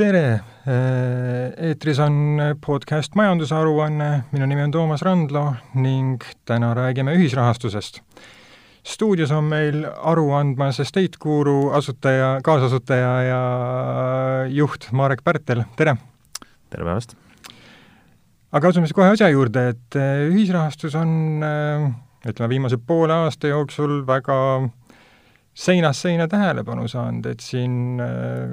tere! Eetris on podcast Majandusaruanne, minu nimi on Toomas Randlo ning täna räägime ühisrahastusest. stuudios on meil aru andmas Estate Guru asutaja, kaasasutaja ja juht Marek Pärtel, tere! tere päevast! aga asume siis kohe asja juurde, et ühisrahastus on ütleme, viimase poole aasta jooksul väga seinast seina tähelepanu saanud, et siin äh,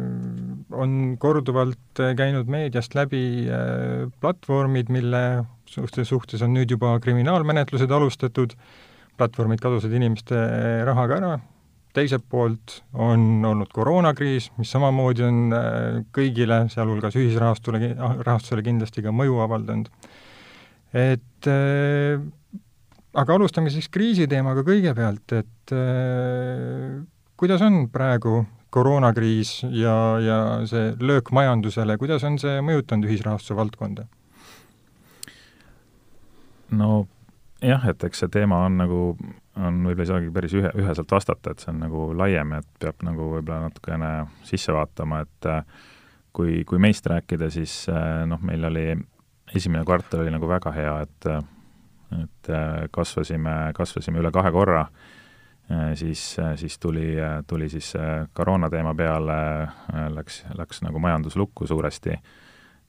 on korduvalt käinud meediast läbi äh, platvormid, mille suhtes, suhtes on nüüd juba kriminaalmenetlused alustatud, platvormid kadusid inimeste rahaga ära, teiselt poolt on olnud koroonakriis, mis samamoodi on äh, kõigile, sealhulgas ühisrahastule, rahastusele kindlasti ka mõju avaldanud. et aga alustame siis kriisiteemaga kõigepealt, et äh, kuidas on praegu koroonakriis ja, ja see löök majandusele, kuidas on see mõjutanud ühisrahastuse valdkonda? no jah, et eks see teema on nagu, on võib-olla ei saagi päris ühe, üheselt vastata, et see on nagu laiem, et peab nagu võib-olla natukene sisse vaatama, et äh, kui, kui meist rääkida, siis äh, noh, meil oli esimene kvartal oli nagu väga hea, et äh, et äh, kasvasime, kasvasime üle kahe korra, äh, siis, äh, siis tuli, tuli siis koroona teema peale, läks, läks nagu majandus lukku suuresti.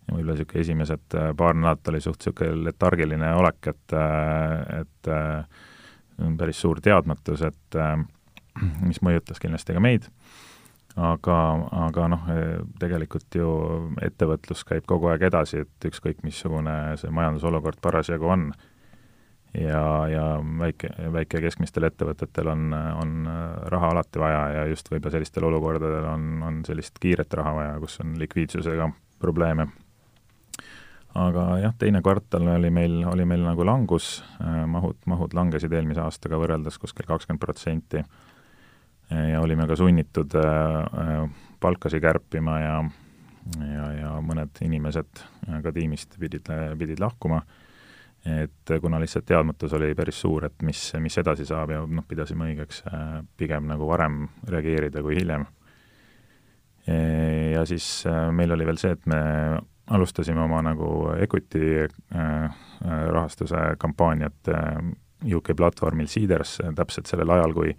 Ja võib-olla niisugune esimesed paar nädalat oli suht niisugune letargiline olek, et, et päris suur teadmatus, et mis mõjutas kindlasti ka meid, aga, aga noh, tegelikult ju ettevõtlus käib kogu aeg edasi, et ükskõik, missugune see majandusolukord parasjagu on ja, ja väike, väike- ja keskmistel ettevõtetel on, on raha alati vaja ja just võib-olla sellistel olukordadel on, on sellist kiiret raha vaja, kus on likviidsusega probleeme. aga jah, teine kvartal oli meil, oli meil nagu langus, mahud, mahud langesid eelmise aastaga võrreldes kuskil kakskümmend protsenti ja olime ka sunnitud äh, palkasid kärpima ja ja, ja mõned inimesed ka tiimist pidid, pidid lahkuma et kuna lihtsalt teadmatus oli päris suur, et mis, mis edasi saab ja noh, pidasime õigeks äh, pigem nagu varem reageerida kui hiljem. ja siis äh, meil oli veel see, et me alustasime oma nagu equity äh, rahastuse kampaaniat UK platvormil Seeders täpselt sellel ajal, kui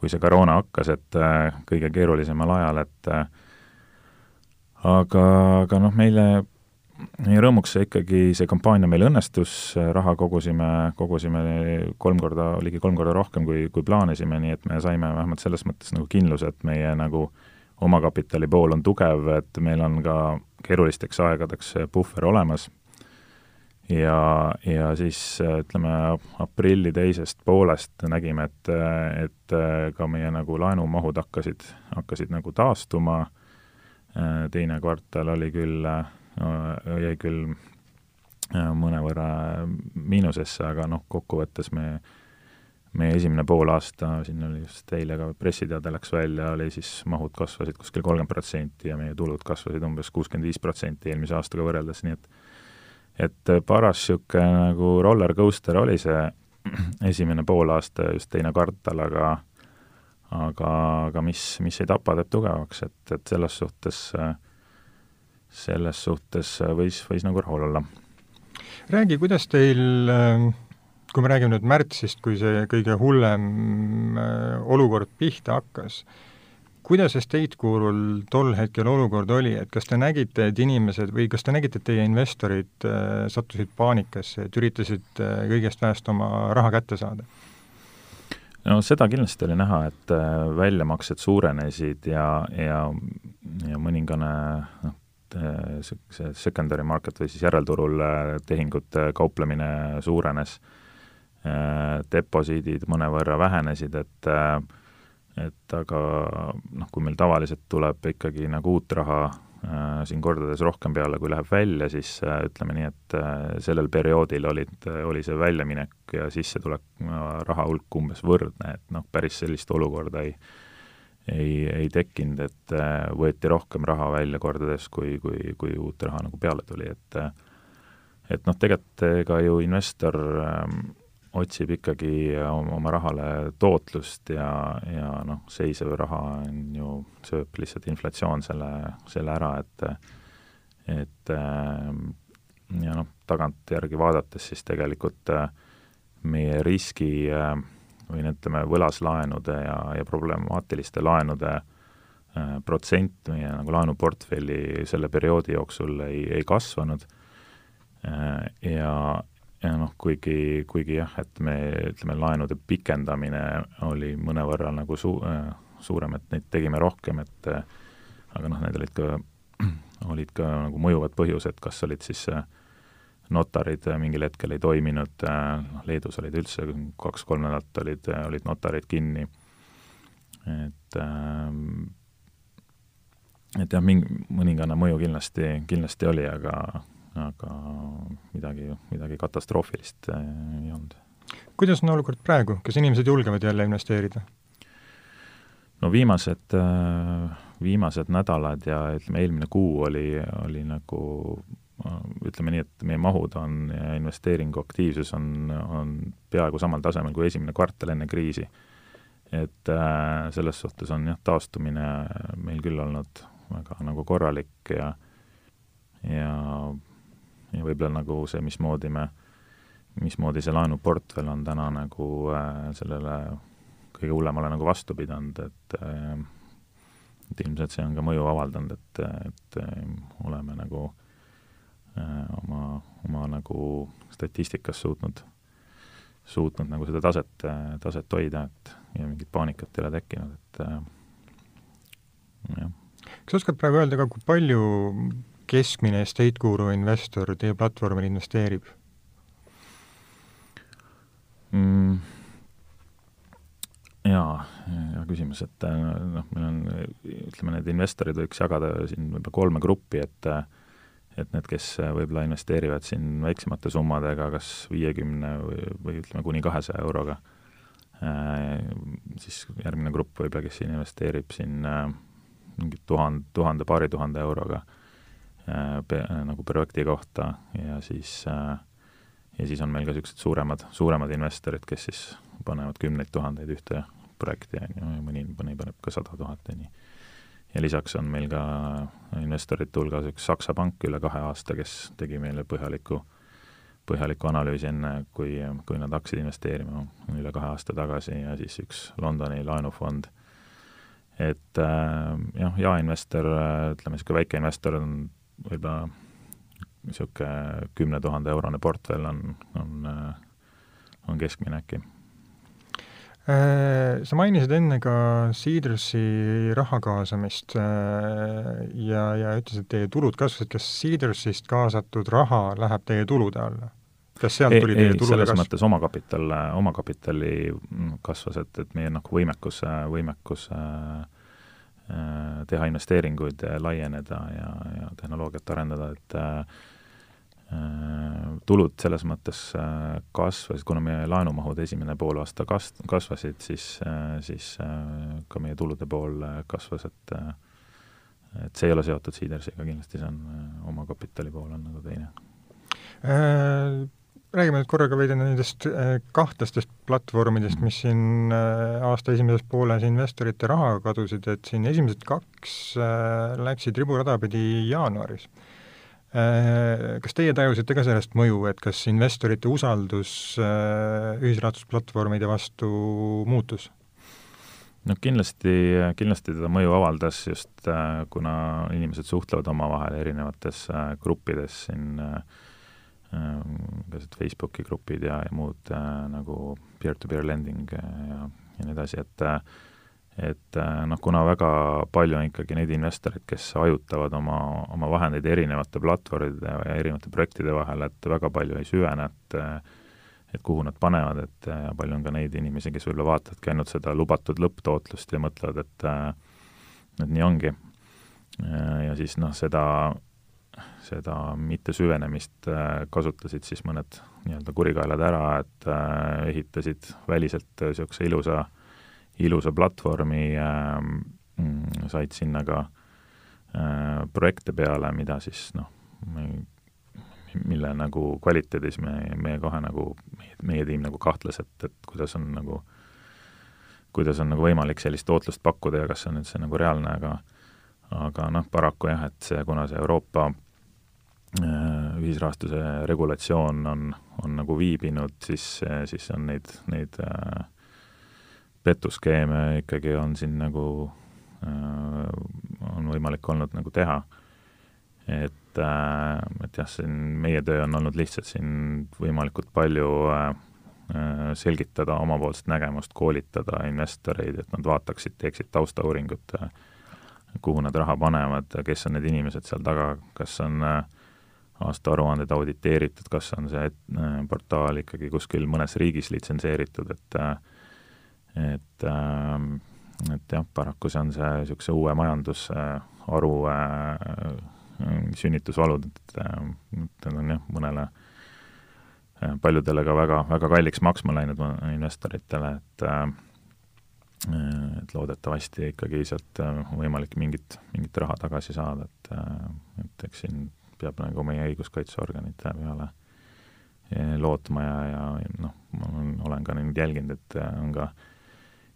kui see koroona hakkas, et kõige keerulisemal ajal, et aga, aga noh, meile ja rõõmuks ikkagi see kampaania meil õnnestus, raha kogusime, kogusime kolm korda, ligi kolm korda rohkem, kui, kui plaanisime, nii et me saime vähemalt selles mõttes nagu kindluse, et meie nagu omakapitali pool on tugev, et meil on ka keerulisteks aegadeks puhver olemas. ja, ja siis ütleme, aprilli teisest poolest nägime, et, et ka meie nagu laenumahud hakkasid, hakkasid nagu taastuma, teine kvartal oli küll jäi küll äh, mõnevõrra miinusesse, aga noh, kokkuvõttes me, meie esimene poolaasta, siin oli just eile ka pressiteade läks välja, oli siis mahud kasvasid kuskil kolmkümmend protsenti ja meie tulud kasvasid umbes kuuskümmend viis protsenti eelmise aastaga võrreldes, nii et et paras niisugune nagu roller coaster oli see esimene poolaasta ja just teine kvartal, aga aga, aga mis, mis ei tapa, teeb tugevaks, et, et selles suhtes äh, selles suhtes võis, võis nagu rahul olla. räägi, kuidas teil, äh, kui me räägime nüüd märtsist, kui see kõige hullem äh, olukord pihta hakkas, kuidas Estate Gurul tol hetkel olukord oli, et kas te nägite, et inimesed või kas te nägite, et teie investorid äh, sattusid paanikasse, et üritasid kõigest väest oma raha kätte saada? no seda kindlasti oli näha, et väljamaksed suurenesid ja, ja, ja mõningane noh, see secondary market või siis järelturul äh, tehingute kauplemine suurenes, äh, deposiidid mõnevõrra vähenesid, et äh, et aga noh, kui meil tavaliselt tuleb ikkagi nagu uut raha äh, siin kordades rohkem peale, kui läheb välja, siis äh, ütleme nii, et äh, sellel perioodil olid, oli see väljaminek ja sissetulek raha hulk umbes võrdne, et noh, päris sellist olukorda ei äh, ei, ei tekkinud, et äh, võeti rohkem raha välja kordades, kui, kui, kui uut raha nagu peale tuli, et äh, et noh, tegelikult ega ju investor ähm, otsib ikkagi oma, rahale tootlust ja, ja noh, seisev raha on ju, sööb lihtsalt inflatsioon selle, selle ära, et et ja noh, tagantjärgi vaadates siis tegelikult meie riski või no ütleme, võlaslaenude ja, ja problemaatiliste laenude protsent meie nagu laenuportfelli selle perioodi jooksul ei, ei kasvanud. Ja, ja noh, kuigi, kuigi jah, et me ütleme, laenude pikendamine oli mõnevõrra nagu su-, suurem, et neid tegime rohkem, et aga noh, need olid ka, olid ka nagu mõjuvad põhjused, kas olid siis notarid mingil hetkel ei toiminud, noh Leedus olid üldse kaks-kolm nädalat olid, olid notarid kinni, et et jah, mingi, mõningane mõju kindlasti, kindlasti oli, aga aga midagi, midagi katastroofilist äh, ei olnud. kuidas on olukord praegu, kas inimesed julgevad jälle investeerida? no viimased, äh, viimased nädalad ja ütleme, eelmine kuu oli, oli nagu ütleme nii, et meie mahud on ja investeeringu aktiivsus on, on peaaegu samal tasemel kui esimene kvartal enne kriisi. et äh, selles suhtes on jah, taastumine meil küll olnud väga nagu korralik ja ja ja võib-olla nagu see, mismoodi me, mismoodi see laenuportfell on täna nagu äh, sellele kõige hullemale nagu vastu pidanud, et äh, et ilmselt see on ka mõju avaldanud, et, et äh, oleme nagu äh, oma, oma nagu statistikas suutnud, suutnud nagu seda taset, taset hoida, et ja mingit paanikat ei ole tekkinud, et äh, jah. kas oskad praegu öelda ka, kui palju keskmine estate guru investor teie platvormil investeerib mm.? jaa, hea küsimus, et äh, noh, meil on, ütleme, need investorid võiks jagada siin võib-olla kolme gruppi, et et need, kes võib-olla investeerivad siin väiksemate summadega, kas viiekümne või, või ütleme, kuni kahesaja euroga, äh, siis järgmine grupp võib-olla, kes investeerib siin äh, mingi tuhande, tuhande, paari tuhande euroga Äh, nagu projekti kohta ja siis äh, ja siis on meil ka niisugused suuremad, suuremad investorid, kes siis panevad kümneid tuhandeid ühte projekti, on ju, ja mõni, mõni paneb ka sada tuhat ja nii. Ja lisaks on meil ka investorite hulgas üks Saksa pank üle kahe aasta, kes tegi meile põhjaliku, põhjaliku analüüsi enne, kui, kui nad hakkasid investeerima üle kahe aasta tagasi ja siis üks Londoni laenufond. et äh, jah, jaeinvestor, ütleme niisugune väikeinvestor on võib-olla niisugune kümne tuhande eurone portfell on, on, on keskmine äkki. Äh, sa mainisid enne ka Seedersi raha kaasamist äh, ja, ja ütlesid, et teie tulud kasvasid, kas Seedersist kaasatud raha läheb teie tulude alla? kas sealt tuli teie tulude selles kasv? mõttes omakapital, omakapitali kasvas, et, et meie noh, võimekus, võimekus äh, teha investeeringuid, laieneda ja, ja tehnoloogiat arendada, et tulud selles mõttes äh, kasvasid, kuna meie laenumahud esimene poolaasta kas-, kasvasid, siis, siis ka meie tulude pool kasvas, et et see ei ole seotud Seedersiga kindlasti, see on omakapitali pool on nagu teine räägime nüüd korraga veidi nendest äh, kahtlastest platvormidest, mis siin äh, aasta esimeses pooles investorite raha kadusid, et siin esimesed kaks äh, läksid riburada pidi jaanuaris. Kas teie tajusite ka sellest mõju, et kas investorite usaldus ühisrahastusplatvormide vastu muutus? no kindlasti, kindlasti teda mõju avaldas just kuna inimesed suhtlevad omavahel erinevates gruppides siin äh, igasugused Facebooki grupid ja, ja muud äh, nagu peer-to-peer lending äh, ja, ja nii edasi, et äh, et noh, kuna väga palju on ikkagi neid investoreid, kes hajutavad oma, oma vahendeid erinevate platvormide ja erinevate projektide vahel, et väga palju ei süvene, et et kuhu nad panevad, et palju on ka neid inimesi, kes võib-olla vaatavadki ainult seda lubatud lõpptootlust ja mõtlevad, et et nii ongi. ja siis noh, seda seda mittesüvenemist äh, kasutasid siis mõned nii-öelda kurikaelad ära, et äh, ehitasid väliselt niisuguse ilusa, ilusa platvormi äh,, said sinna ka äh, projekte peale, mida siis noh, mille nagu kvaliteedis me, me kohe nagu, meie tiim nagu kahtles, et, et kuidas on nagu, kuidas on nagu võimalik sellist tootlust pakkuda ja kas see on üldse nagu reaalne, aga aga noh, paraku jah, et see, kuna see Euroopa äh, ühisrahastuse regulatsioon on, on nagu viibinud, siis, siis on neid, neid äh, petuskeeme ikkagi on siin nagu äh,, on võimalik olnud nagu teha. et äh,, et jah, siin meie töö on olnud lihtsalt siin võimalikult palju äh, selgitada omapoolset nägemust, koolitada investoreid, et nad vaataksid, teeksid taustauuringut kuhu nad raha panevad, kes on need inimesed seal taga, kas on aastaaruanded auditeeritud, kas on see portaal ikkagi kuskil mõnes riigis litsenseeritud, et äh, et et jah, paraku see on see niisuguse uue majandusharu sünnitusvalud, et need on jah, mõnele paljudele ka väga, väga kalliks maksma läinud investoritele, et äh, Äh, et loodetavasti ikkagi sealt on äh, võimalik mingit, mingit raha tagasi saada, et äh, et eks siin peab nagu meie õiguskaitseorganite peale lootma ja, ja noh, ma olen, ka nüüd jälginud, et on ka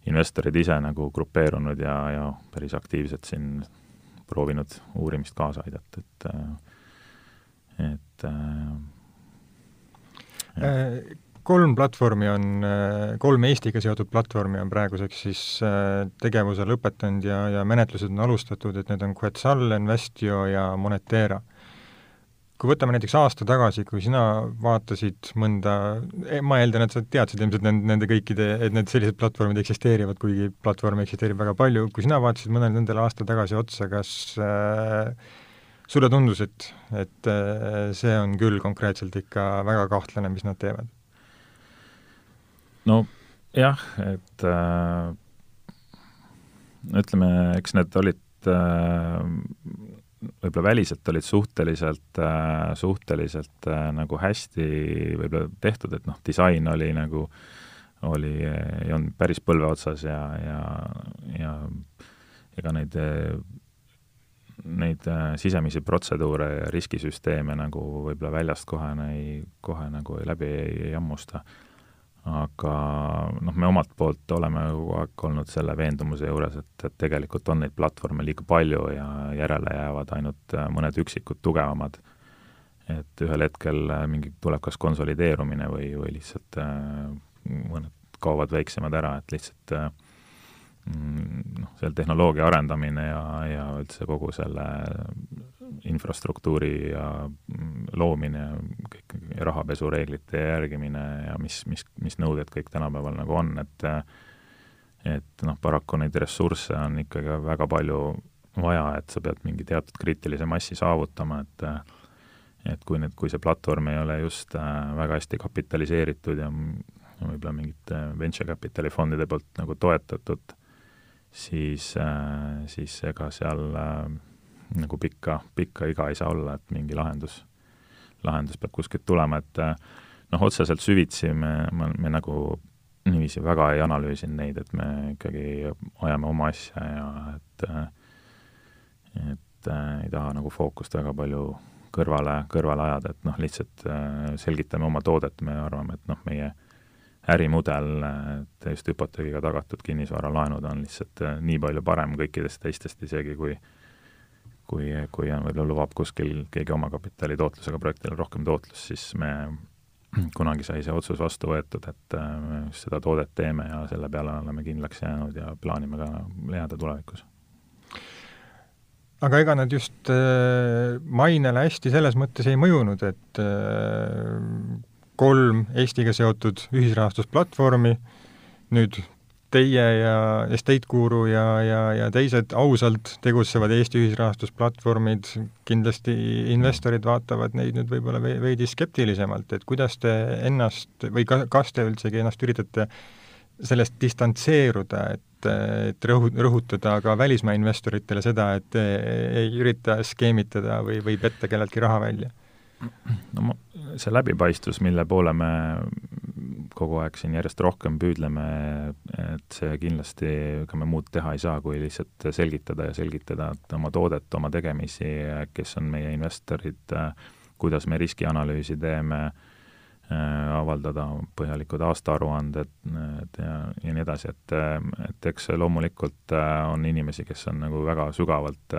investorid ise nagu grupeerunud ja, ja päris aktiivselt siin proovinud uurimist kaasa aidata, et et äh, kolm platvormi on, kolm Eestiga seotud platvormi on praeguseks siis äh, tegevuse lõpetanud ja, ja menetlused on alustatud, et need on Quetzal, Investio ja Monetera. Kui võtame näiteks aasta tagasi, kui sina vaatasid mõnda, e, ma eeldan, et sa teadsid ilmselt nende, nende kõikide, et need sellised platvormid eksisteerivad, kuigi platvorme eksisteerib väga palju, kui sina vaatasid mõnele nendele aasta tagasi otsa, kas äh, sulle tundus, et, et äh, see on küll konkreetselt ikka väga kahtlane, mis nad teevad? no jah, et äh, ütleme, eks need olid äh, võib-olla väliselt olid suhteliselt äh,, suhteliselt äh, nagu hästi võib-olla tehtud, et noh, disain oli nagu, oli, ei olnud päris põlve otsas ja, ja, ja ega neid, neid äh, sisemisi protseduure ja riskisüsteeme nagu võib-olla väljast kohe ei, kohe nagu läbi ei, ei hammusta aga noh, me omalt poolt oleme kogu aeg olnud selle veendumuse juures, et, et tegelikult on neid platvorme liiga palju ja järele jäävad ainult äh, mõned üksikud tugevamad. et ühel hetkel äh, mingi, tuleb kas konsolideerumine või, või lihtsalt äh, mõned kaovad väiksemad ära, et lihtsalt mm, noh, seal tehnoloogia arendamine ja, ja üldse kogu selle infrastruktuuri ja mm, loomine, kõik rahapesureeglite järgimine ja mis, mis, mis nõuded kõik tänapäeval nagu on, et et noh, paraku neid ressursse on ikkagi väga palju vaja, et sa pead mingi teatud kriitilise massi saavutama, et et kui nüüd, kui see platvorm ei ole just äh, väga hästi kapitaliseeritud ja võib-olla mingite venture capitali fondide poolt nagu toetatud, siis, äh, siis ega seal äh, nagu pikka, pikka iga ei saa olla, et mingi lahendus, lahendus peab kuskilt tulema, et eh, noh, otseselt süvitsi me, me, me nagu niiviisi väga ei analüüsinud neid, et me ikkagi ajame oma asja ja et et äh, ei taha nagu fookust väga palju kõrvale, kõrvale ajada, et noh, lihtsalt äh, selgitame oma toodet, me arvame, et noh, meie ärimudel, et just hüpoteegiga tagatud kinnisvaralaenud on lihtsalt äh, nii palju parem kõikidest teistest isegi, kui äh, kui, kui on, võib-olla lubab kuskil keegi omakapitali tootlusega projektile rohkem tootlust, siis me kunagi sai see otsus vastu võetud, et äh, seda toodet teeme ja selle peale oleme kindlaks jäänud ja plaanime ka jääda tulevikus. aga ega nad just äh, mainele hästi selles mõttes ei mõjunud, et äh, kolm Eestiga seotud ühisrahastusplatvormi nüüd teie ja Estate Guru ja, ja, ja teised ausalt tegutsevad Eesti ühisrahastusplatvormid, kindlasti investorid vaatavad neid nüüd võib-olla veidi skeptilisemalt, et kuidas te ennast või ka, kas te üldsegi ennast üritate sellest distantseeruda, et, et rõhu-, rõhutada ka välismaa investoritele seda, et ei ürita skeemitada või, või petta kelleltki raha välja? no ma, see läbipaistvus, mille poole me kogu aeg siin järjest rohkem püüdleme, et see kindlasti, ega me muud teha ei saa, kui lihtsalt selgitada ja selgitada oma toodet, oma tegemisi, kes on meie investorid, kuidas me riskianalüüsi teeme, avaldada põhjalikud aastaaruanded ja, ja nii edasi, et, et eks loomulikult on inimesi, kes on nagu väga sügavalt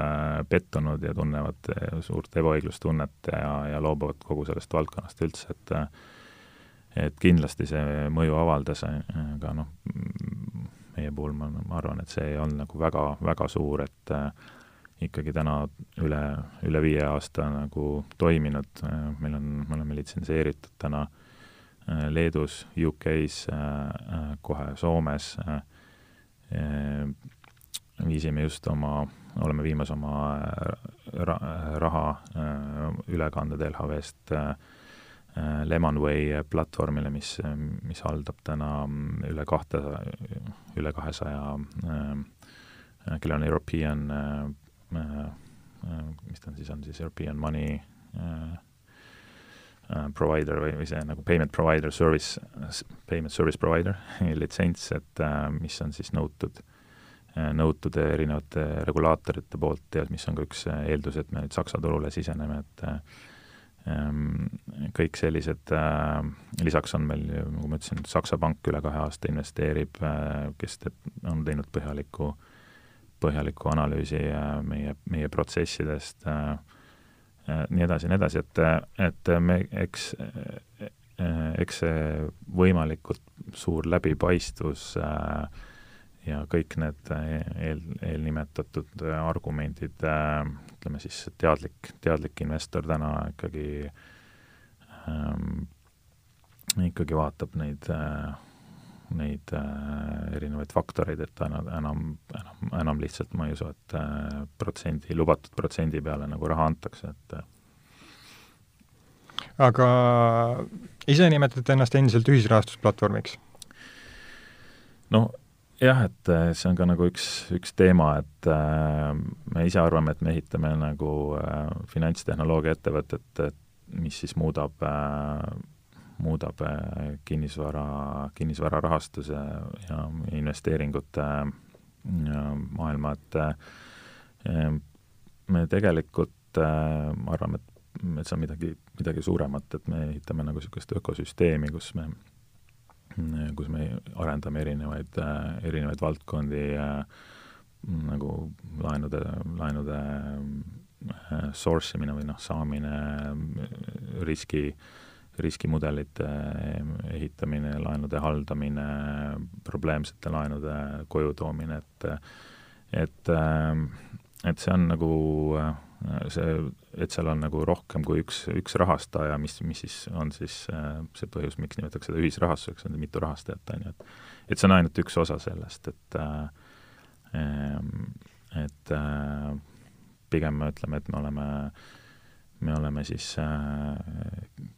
pettunud ja tunnevad suurt ebaõiglustunnet ja, ja loobuvad kogu sellest valdkonnast üldse, et et kindlasti see mõju avaldas, aga noh, meie puhul ma, ma arvan, et see ei olnud nagu väga, väga suur, et äh, ikkagi täna üle, üle viie aasta nagu toiminud, meil on, me oleme litsenseeritud täna äh, Leedus, UK-s äh,, kohe Soomes äh,, viisime just oma, oleme viimas oma ra raha ülekanded LHV-st äh, Äh, Lemonway platvormile, mis, mis haldab täna mm, üle kahte, üle kahesaja, äh, kellel on European, äh, mis ta on siis, on siis European Money provider või, või see nagu payment provider service, payment service provider litsents, et mis on siis nõutud, nõutud erinevate regulaatorite poolt ja mis on ka üks eeldus, et me nüüd Saksa turule siseneme, et kõik sellised, äh, lisaks on meil, nagu ma ütlesin, Saksa pank üle kahe aasta investeerib, äh, kes teeb, on teinud põhjaliku, põhjaliku analüüsi äh, meie, meie protsessidest, nii edasi ja nii edasi, et, et me, eks, eks see võimalikult suur läbipaistvus ja kõik need eel, eelnimetatud argumendid, ütleme siis teadlik, teadlik investor täna ikkagi ähm, ikkagi vaatab neid äh, neid äh, erinevaid faktoreid, et enam, enam, enam, enam lihtsalt ma ei usu, et äh, protsendi, lubatud protsendi peale nagu raha antakse, et äh. aga ise nimetate ennast endiselt ühisrahastusplatvormiks? no jah, et äh, see on ka nagu üks, üks teema, et äh, me ise arvame, et me ehitame nagu äh, finantstehnoloogia ettevõtet, et mis siis muudab äh,, muudab äh, kinnisvara, kinnisvara rahastuse ja investeeringute äh, maailma, et äh, me tegelikult äh, arvame, et et see on midagi, midagi suuremat, et me ehitame nagu niisugust ökosüsteemi, kus me kus me arendame erinevaid, erinevaid valdkondi nagu laenude, laenude äh, source imine või noh, saamine, riski, riskimudelite ehitamine, laenude haldamine, probleemsete laenude koju toomine, et et, et see on nagu see, et seal on nagu rohkem kui üks, üks rahastaja, mis, mis siis on siis äh, see põhjus, miks nimetatakse seda ühisrahastuseks, on mitu rahastajat, on ju, et et see on ainult üks osa sellest, et äh, et äh, pigem me ütleme, et me oleme, me oleme siis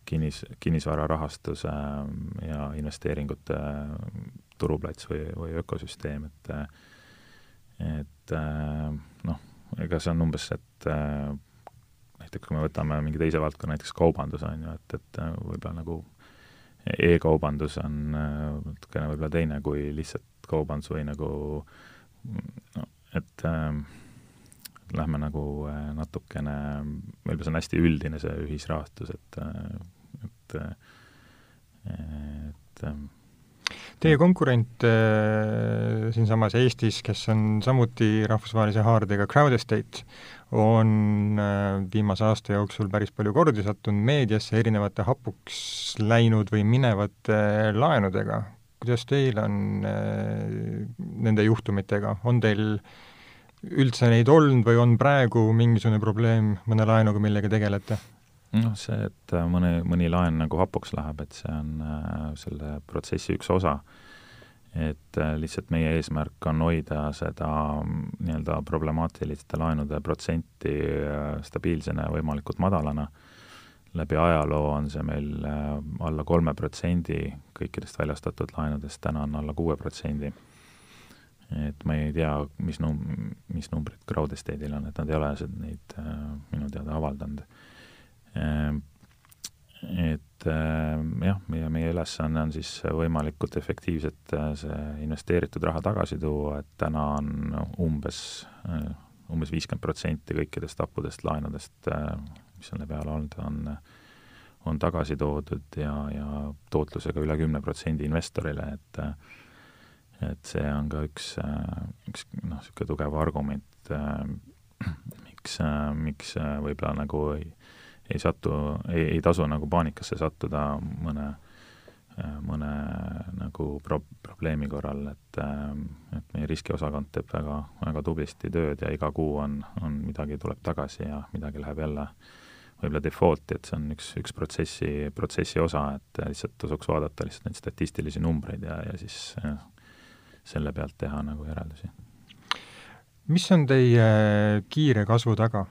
kinnis, kinnisvararahastuse ja investeeringute turuplats või, või ökosüsteem, et et noh, ega see on umbes, et äh, näiteks kui me võtame mingi teise valdkonna, näiteks kaubandus, on ju, et, et äh, võib-olla nagu e-kaubandus on äh, natukene võib-olla teine kui lihtsalt kaubandus või nagu no, et äh, lähme nagu äh, natukene, võib-olla see on hästi üldine, see ühisrahastus, et et et äh, Teie konkurent äh, siinsamas Eestis, kes on samuti rahvusvahelise haardega Crowd Estate, on äh, viimase aasta jooksul päris palju kordi sattunud meediasse erinevate hapuks läinud või minevate laenudega. kuidas teil on äh, nende juhtumitega, on teil üldse neid olnud või on praegu mingisugune probleem mõne laenuga, millega tegelete? Noh, see, et äh, mõni, mõni laen nagu hapuks läheb, et see on äh, selle protsessi üks osa. et äh, lihtsalt meie eesmärk on hoida seda mm, nii-öelda problemaatiliste laenude protsenti äh, stabiilsena ja võimalikult madalana. läbi ajaloo on see meil äh, alla kolme protsendi kõikidest väljastatud laenudest, täna on alla kuue protsendi et ma ei tea, mis num-, mis numbrid Crowd Estate'il on, et nad ei ole neid äh, minu teada avaldanud et ehm, jah, meie, meie ülesanne on siis võimalikult efektiivselt äh, see investeeritud raha tagasi tuua, et täna on umbes, äh, umbes viiskümmend protsenti kõikidest happudest laenudest, äh, mis selle peale olnud on, on tagasi toodud ja, ja tootlusega üle kümne protsendi investorile, et et see on ka üks, üks noh, niisugune tugev argument, miks, miks võib-olla nagu ei, ei satu, ei, ei tasu nagu paanikasse sattuda mõne mõne nagu pro-, probleemi korral, et et meie riskiosakond teeb väga, väga tublisti tööd ja iga kuu on, on midagi tuleb tagasi ja midagi läheb jälle võib-olla default'i, et see on üks, üks protsessi, protsessi osa, et lihtsalt tasuks vaadata lihtsalt neid statistilisi numbreid ja, ja siis ja, selle pealt teha nagu järeldusi. mis on teie kiire kasvu taga?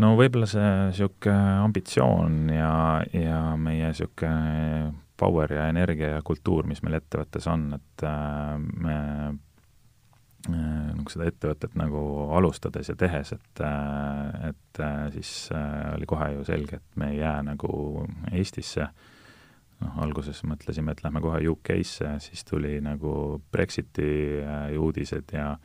No võib-olla see niisugune ambitsioon ja, ja meie niisugune power ja energia ja kultuur, mis meil ettevõttes on, et äh, me äh, nagu seda ettevõtet nagu alustades ja tehes, et, äh, et siis oli kohe ju selge, et me ei jää nagu Eestisse, noh, alguses mõtlesime, et lähme kohe UK-sse, siis tuli nagu Brexiti uudised ja ja,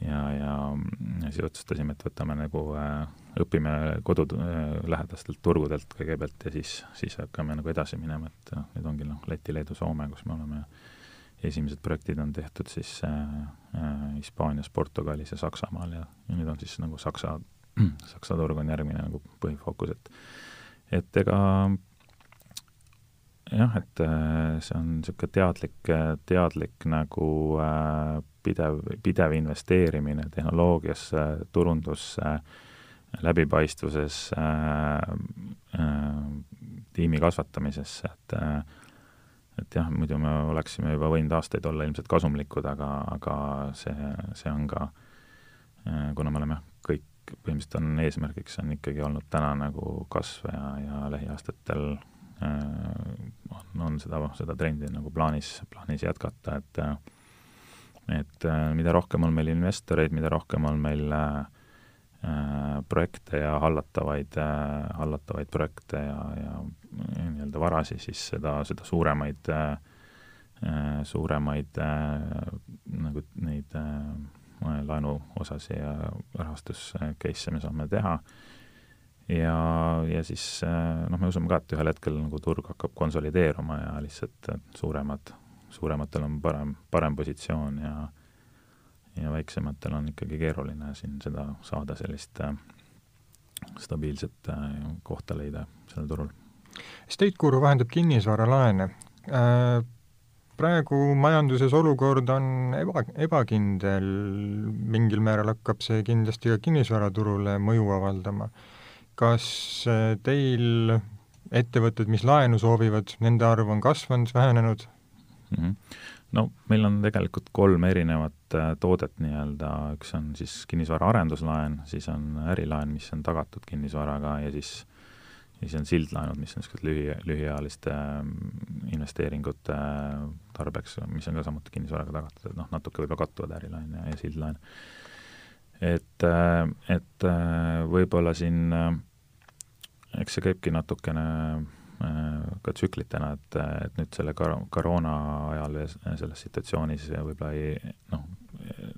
ja, ja siis otsustasime, et võtame nagu äh, õpime kodu äh, lähedastelt turgudelt kõigepealt ja siis, siis hakkame nagu edasi minema, et noh, nüüd ongi noh, Läti, Leedu, Soome, kus me oleme. Esimesed projektid on tehtud siis äh, äh, Hispaanias, Portugalis ja Saksamaal ja, ja nüüd on siis nagu Saksa, Saksa turg on järgmine nagu põhifookus, et et ega jah, et äh, see on niisugune teadlik, teadlik nagu äh, pidev, pidev investeerimine tehnoloogiasse, turundusse äh,, läbipaistvuses äh,, äh, tiimi kasvatamisesse, et äh, et jah, muidu me oleksime juba võinud aastaid olla ilmselt kasumlikud, aga, aga see, see on ka äh,, kuna me oleme kõik, põhimõtteliselt on eesmärgiks, on ikkagi olnud täna nagu kasv ja, ja lähiaastatel äh, on, on seda, seda trendi nagu plaanis, plaanis jätkata, et et äh, mida rohkem on meil investoreid, mida rohkem on meil äh, Äh, projekte ja hallatavaid, hallatavaid projekte ja, ja nii-öelda varasid, siis seda, seda suuremaid, suuremaid nagu neid laenuosasid ja rahastus case'e me saame teha. Ja, ja siis noh, me usume ka, et ühel hetkel nagu turg hakkab konsolideeruma ja lihtsalt suuremad, suurematel on parem, parem positsioon ja ja väiksematel on ikkagi keeruline siin seda saada, sellist äh, stabiilset äh, kohta leida sellel turul. State Guru vahendab kinnisvaralaene äh,. praegu majanduses olukord on eba, ebakindel, mingil määral hakkab see kindlasti ka kinnisvaraturule mõju avaldama. kas teil ettevõtted, mis laenu soovivad, nende arv on kasvanud, vähenenud mm? -hmm no meil on tegelikult kolm erinevat äh, toodet nii-öelda, üks on siis kinnisvara arenduslaen, siis on ärilaen, mis on tagatud kinnisvaraga ja siis siis on sildlaenud, mis on niisugused lühi, lühiajaliste ähm, investeeringute äh, tarbeks, mis on ka samuti kinnisvaraga tagatud, et noh, natuke võib-olla kattuvad ärilaen ja, ja sildlaen. et, äh, et võib-olla siin eks see käibki natukene ka tsüklitena, et, et nüüd selle kar-, koroona ajal ja selles situatsioonis võib-olla ei noh,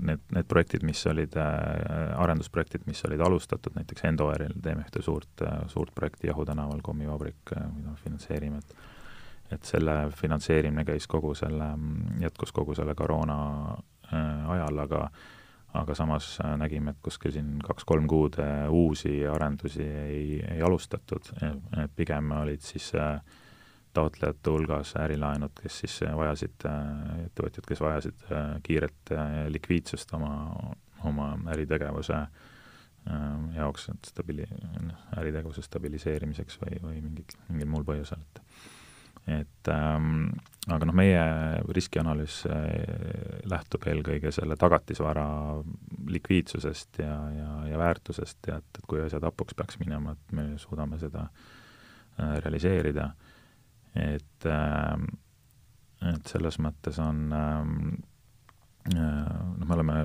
need, need projektid, mis olid äh,, arendusprojektid, mis olid alustatud, näiteks Endoeril teeme ühte suurt, suurt projekti Jahu tänaval, kommivabrik, äh, mida me finantseerime, et et selle finantseerimine käis kogu selle, jätkus kogu selle koroona äh, ajal, aga aga samas äh, nägime, et kuskil siin kaks-kolm kuud äh, uusi arendusi ei, ei alustatud, pigem olid siis äh, taotlejate hulgas ärilaenud, kes siis vajasid, ettevõtjad, kes vajasid kiiret likviidsust oma, oma äritegevuse jaoks, et stabili-, äritegevuse stabiliseerimiseks või, või mingit, mingil muul põhjusel, et et ähm, aga noh, meie riskianalüüs äh, lähtub eelkõige selle tagatisvara likviidsusest ja, ja, ja väärtusest ja et, et kui asjad hapuks peaks minema, et me suudame seda äh, realiseerida. et äh,, et selles mõttes on ähm, äh, noh, me oleme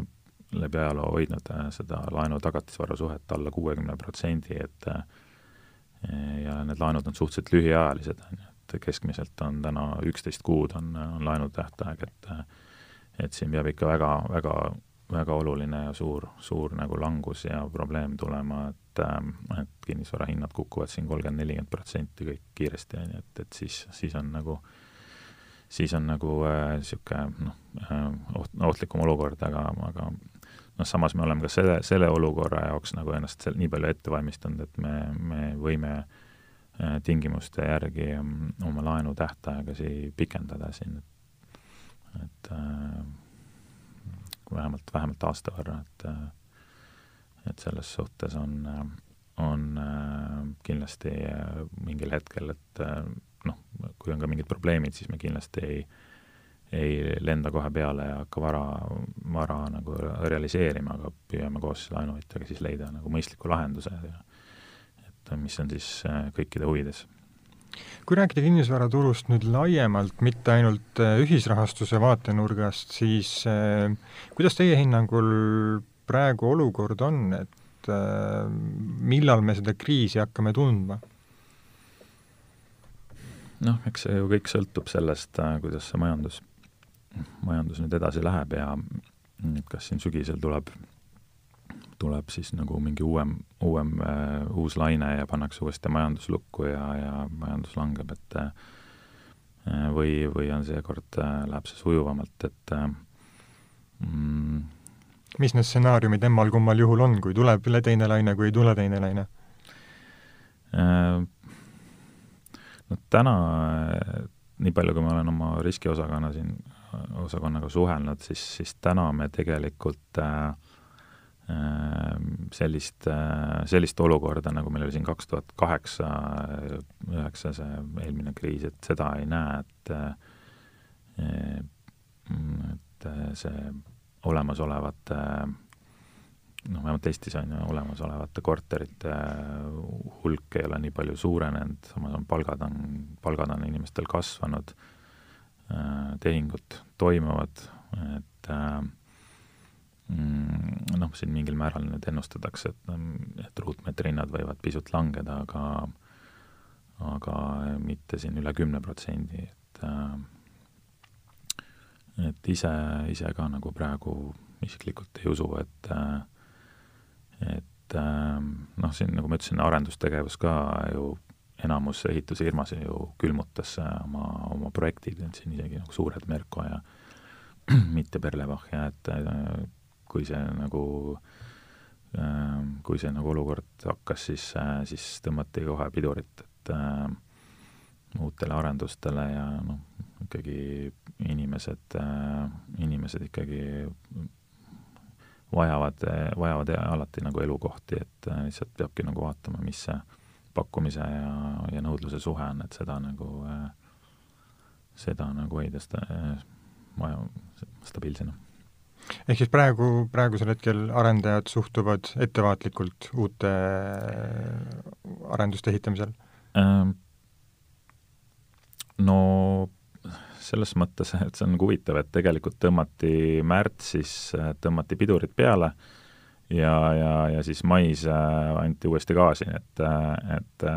läbi ajaloo hoidnud äh, seda laenu tagatisvara suhet alla kuuekümne protsendi, et äh, ja need laenud on suhteliselt lühiajalised, on ju, et keskmiselt on täna üksteist kuud on, on laenu tähtaeg, et et siin peab ikka väga, väga, väga oluline ja suur, suur nagu langus ja probleem tulema, et et kinnisvarahinnad kukuvad siin kolmkümmend, nelikümmend protsenti kõik kiiresti, on ju, et, et siis, siis on nagu, siis on nagu niisugune äh, noh äh,, oht, ohtlikum olukord, aga, aga noh, samas me oleme ka selle, selle olukorra jaoks nagu ennast nii palju ette valmistanud, et me, me võime äh, tingimuste järgi mm, oma laenu tähtaegasi pikendada siin, et, et äh, vähemalt, vähemalt aasta võrra, et et selles suhtes on, on kindlasti mingil hetkel, et noh, kui on ka mingid probleemid, siis me kindlasti ei, ei lenda kohe peale ja hakka vara, vara nagu realiseerima, aga püüame koos laenuvõtjaga siis leida nagu mõistliku lahenduse ja mis on siis kõikide huvides kui rääkida kinnisvaraturust nüüd laiemalt, mitte ainult äh, ühisrahastuse vaatenurgast, siis äh, kuidas teie hinnangul praegu olukord on, et äh, millal me seda kriisi hakkame tundma? noh, eks see ju kõik sõltub sellest, kuidas see majandus, majandus nüüd edasi läheb ja kas siin sügisel tuleb tuleb siis nagu mingi uuem, uuem äh,, uus laine ja pannakse uuesti majandus lukku ja, ja majandus langeb, et äh, või, või on seekord äh,, läheb see sujuvamalt, et äh, mm, mis need stsenaariumid emmal-kummal juhul on, kui tuleb üle teine laine, kui ei tule teine laine äh,? No täna, nii palju, kui ma olen oma riskiosakonna siin, osakonnaga suhelnud, siis, siis täna me tegelikult äh, sellist, äh, sellist olukorda, nagu meil oli siin kaks tuhat kaheksa, üheksa, see eelmine kriis, et seda ei näe, et äh, et see olemasolevate noh, vähemalt Eestis on ju olemasolevate korterite hulk ei ole nii palju suurenenud, samas on palgad on, palgad on inimestel kasvanud, äh, tehingud toimuvad, et äh, noh, siin mingil määral nüüd ennustatakse, et, et ruutmeetri hinnad võivad pisut langeda, aga aga mitte siin üle kümne protsendi, et äh, et ise, ise ka nagu praegu isiklikult ei usu, et et noh, siin nagu ma ütlesin, arendustegevus ka ju enamus ehitusfirmasid ju külmutas oma, oma projektid, et siin isegi nagu suured Merko ja mitte Berlebach ja et kui see nagu ähm, kui see nagu olukord hakkas, siis, äh, siis tõmmati kohe pidurit, et äh, uutele arendustele ja noh, ikkagi inimesed äh,, inimesed ikkagi vajavad, vajavad alati nagu elukohti, et lihtsalt peabki nagu vaatama, mis see pakkumise ja, ja nõudluse suhe on, et seda nagu seda nagu hoida sta-, maja stabiilsena ehk siis praegu, praegusel hetkel arendajad suhtuvad ettevaatlikult uute arenduste ehitamisel ähm,? No selles mõttes, et see on nagu huvitav, et tegelikult tõmmati märtsis, tõmmati pidurid peale ja, ja, ja siis mais äh, anti uuesti gaasi, et, et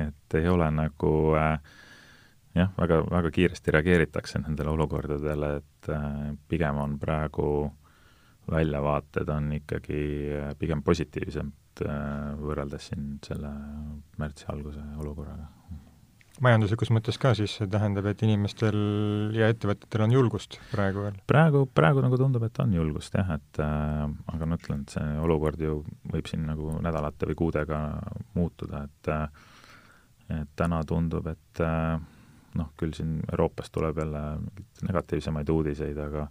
et ei ole nagu äh, jah, väga, väga kiiresti reageeritakse nendele olukordadele, et äh, pigem on praegu väljavaated on ikkagi äh, pigem positiivsemad äh, võrreldes siin selle märtsi alguse olukorraga. majanduslikus mõttes ka siis see tähendab, et inimestel ja ettevõtetel on julgust praegu veel? praegu, praegu nagu tundub, et on julgust jah, et äh, aga ma ütlen, et see olukord ju võib siin nagu nädalate või kuudega muutuda, et äh, et täna tundub, et äh, noh, küll siin Euroopast tuleb jälle mingeid negatiivsemaid uudiseid, aga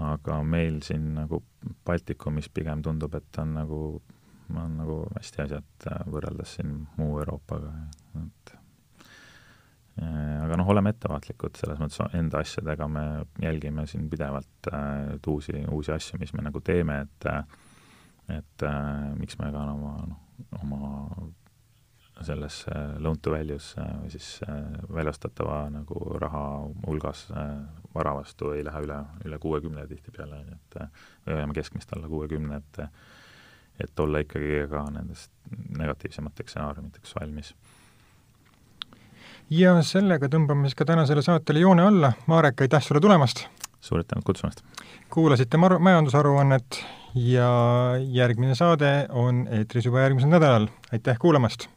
aga meil siin nagu Baltikumis pigem tundub, et on nagu, on nagu hästi asjad äh, võrreldes siin muu Euroopaga, et äh, aga noh, oleme ettevaatlikud, selles mõttes enda asjadega me jälgime siin pidevalt äh, uusi, uusi asju, mis me nagu teeme, et et äh, miks me ka oma, noh, oma selles loan to value's või siis äh, väljastatava nagu raha hulgas äh, vara vastu ei lähe üle, üle kuuekümne tihtipeale, et või hoiame keskmist alla kuuekümne, et et olla ikkagi ka nendest negatiivsemateks stsenaariumiteks valmis. ja sellega tõmbame siis ka tänasele saatele joone alla, Marek, aitäh sulle tulemast! suur tänud kutsumast! kuulasite mar-, majandusaruannet ja järgmine saade on eetris juba järgmisel nädalal, aitäh kuulamast!